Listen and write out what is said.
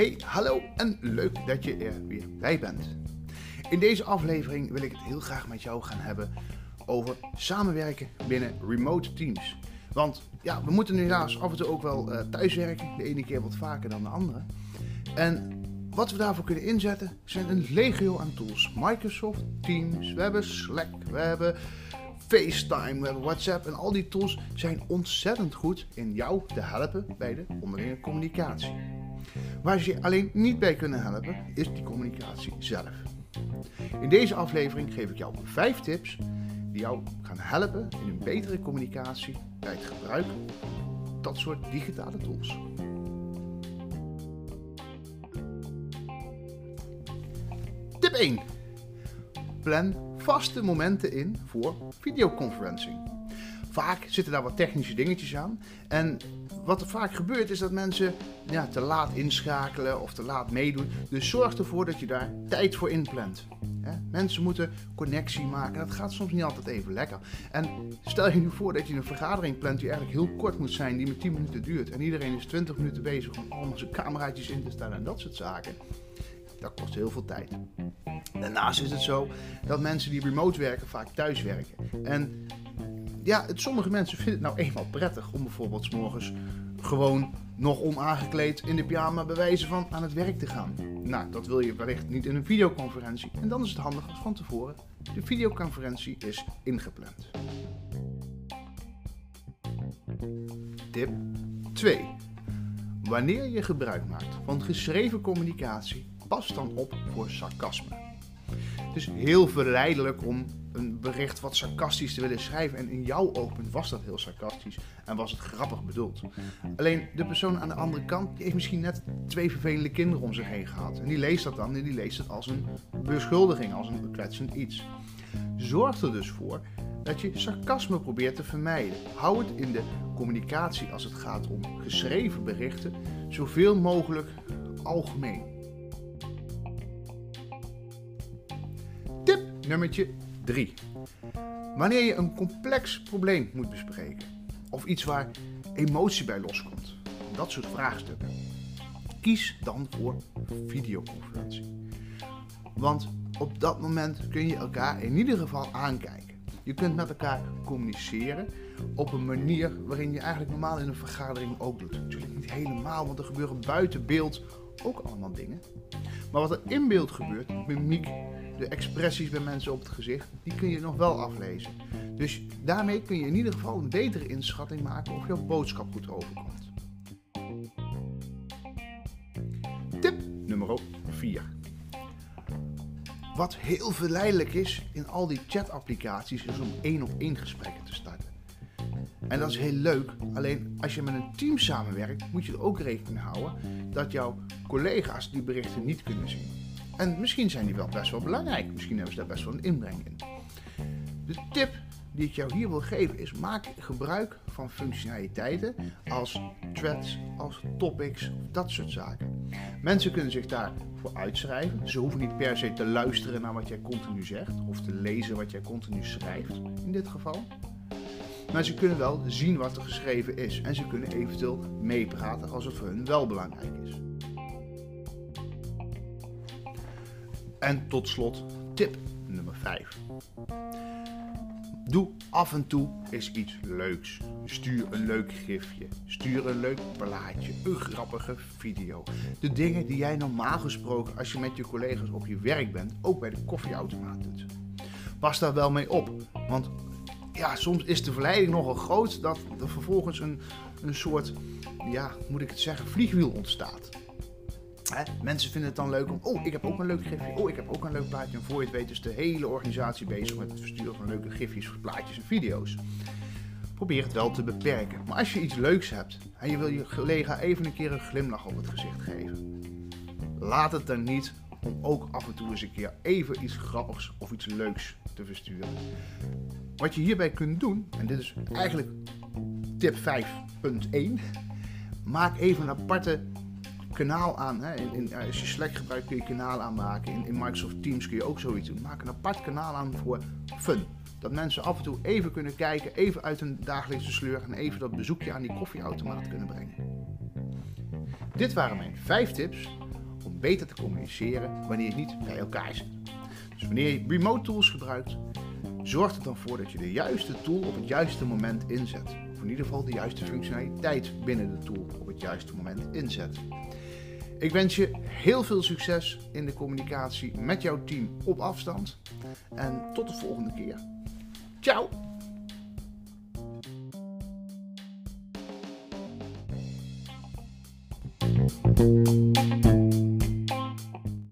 Hey, hallo en leuk dat je er weer bij bent. In deze aflevering wil ik het heel graag met jou gaan hebben over samenwerken binnen remote teams. Want ja, we moeten nu helaas af en toe ook wel uh, thuiswerken, de ene keer wat vaker dan de andere. En wat we daarvoor kunnen inzetten zijn een legio aan tools. Microsoft Teams, we hebben Slack, we hebben FaceTime, we hebben WhatsApp en al die tools zijn ontzettend goed in jou te helpen bij de onderlinge communicatie. Waar ze je alleen niet bij kunnen helpen is die communicatie zelf. In deze aflevering geef ik jou 5 tips die jou gaan helpen in een betere communicatie bij het gebruik van dat soort digitale tools. Tip 1. Plan vaste momenten in voor videoconferencing. Vaak zitten daar wat technische dingetjes aan. En wat er vaak gebeurt is dat mensen ja, te laat inschakelen of te laat meedoen. Dus zorg ervoor dat je daar tijd voor inplant. Mensen moeten connectie maken. Dat gaat soms niet altijd even lekker. En stel je nu voor dat je een vergadering plant die eigenlijk heel kort moet zijn, die met 10 minuten duurt. En iedereen is 20 minuten bezig om allemaal zijn cameraatjes in te stellen en dat soort zaken. Dat kost heel veel tijd. Daarnaast is het zo dat mensen die remote werken vaak thuis werken. En ja, het, sommige mensen vinden het nou eenmaal prettig om bijvoorbeeld s morgens gewoon nog onaangekleed in de pyjama bewijzen van aan het werk te gaan. Nou, dat wil je wellicht niet in een videoconferentie. En dan is het handig als van tevoren de videoconferentie is ingepland. Tip 2. Wanneer je gebruik maakt van geschreven communicatie, pas dan op voor sarcasme. Het is heel verleidelijk om een bericht wat sarcastisch te willen schrijven. En in jouw oogpunt was dat heel sarcastisch en was het grappig bedoeld. Alleen de persoon aan de andere kant die heeft misschien net twee vervelende kinderen om zich heen gehad. En die leest dat dan en die leest het als een beschuldiging, als een kwetsend iets. Zorg er dus voor dat je sarcasme probeert te vermijden. Hou het in de communicatie als het gaat om geschreven berichten zoveel mogelijk algemeen. Nummertje 3. Wanneer je een complex probleem moet bespreken of iets waar emotie bij loskomt, dat soort vraagstukken, kies dan voor videoconferentie. Want op dat moment kun je elkaar in ieder geval aankijken. Je kunt met elkaar communiceren op een manier waarin je eigenlijk normaal in een vergadering ook doet. Natuurlijk niet helemaal, want er gebeuren buiten beeld ook allemaal dingen. Maar wat er in beeld gebeurt, mimiek, de expressies bij mensen op het gezicht, die kun je nog wel aflezen. Dus daarmee kun je in ieder geval een betere inschatting maken of jouw boodschap goed overkomt. Tip nummer 4. Wat heel verleidelijk is in al die chatapplicaties is om één op één gesprekken te starten. En dat is heel leuk, alleen als je met een team samenwerkt, moet je er ook rekening houden dat jouw collega's die berichten niet kunnen zien. En misschien zijn die wel best wel belangrijk, misschien hebben ze daar best wel een inbreng in. De tip die ik jou hier wil geven is: maak gebruik van functionaliteiten als threads, als topics, dat soort zaken. Mensen kunnen zich daarvoor uitschrijven. Ze hoeven niet per se te luisteren naar wat jij continu zegt of te lezen wat jij continu schrijft in dit geval. Maar ze kunnen wel zien wat er geschreven is en ze kunnen eventueel meepraten als het voor hun wel belangrijk is. En tot slot tip nummer 5. Doe af en toe eens iets leuks. Stuur een leuk gifje. Stuur een leuk plaatje. Een grappige video. De dingen die jij normaal gesproken als je met je collega's op je werk bent, ook bij de koffieautomaat doet. Pas daar wel mee op. Want ja, soms is de verleiding nogal groot dat er vervolgens een, een soort, ja, moet ik het zeggen, vliegwiel ontstaat. Hè? Mensen vinden het dan leuk om, oh, ik heb ook een leuk gifje, oh, ik heb ook een leuk plaatje. En voor je het weet is de hele organisatie bezig met het versturen van leuke gifjes, plaatjes en video's. Probeer het wel te beperken. Maar als je iets leuks hebt en je wil je collega even een keer een glimlach op het gezicht geven, laat het dan niet om ook af en toe eens een keer even iets grappigs of iets leuks te versturen. Wat je hierbij kunt doen, en dit is eigenlijk tip 5.1, maak even een aparte kanaal aan. Hè. In, in, als je Slack gebruikt kun je kanaal aanmaken. In, in Microsoft Teams kun je ook zoiets doen. Maak een apart kanaal aan voor fun. Dat mensen af en toe even kunnen kijken, even uit hun dagelijkse sleur en even dat bezoekje aan die koffieautomaat kunnen brengen. Dit waren mijn 5 tips beter te communiceren wanneer je niet bij elkaar zit. Dus wanneer je remote tools gebruikt, zorg er dan voor dat je de juiste tool op het juiste moment inzet. Of in ieder geval de juiste functionaliteit binnen de tool op het juiste moment inzet. Ik wens je heel veel succes in de communicatie met jouw team op afstand. En tot de volgende keer. Ciao!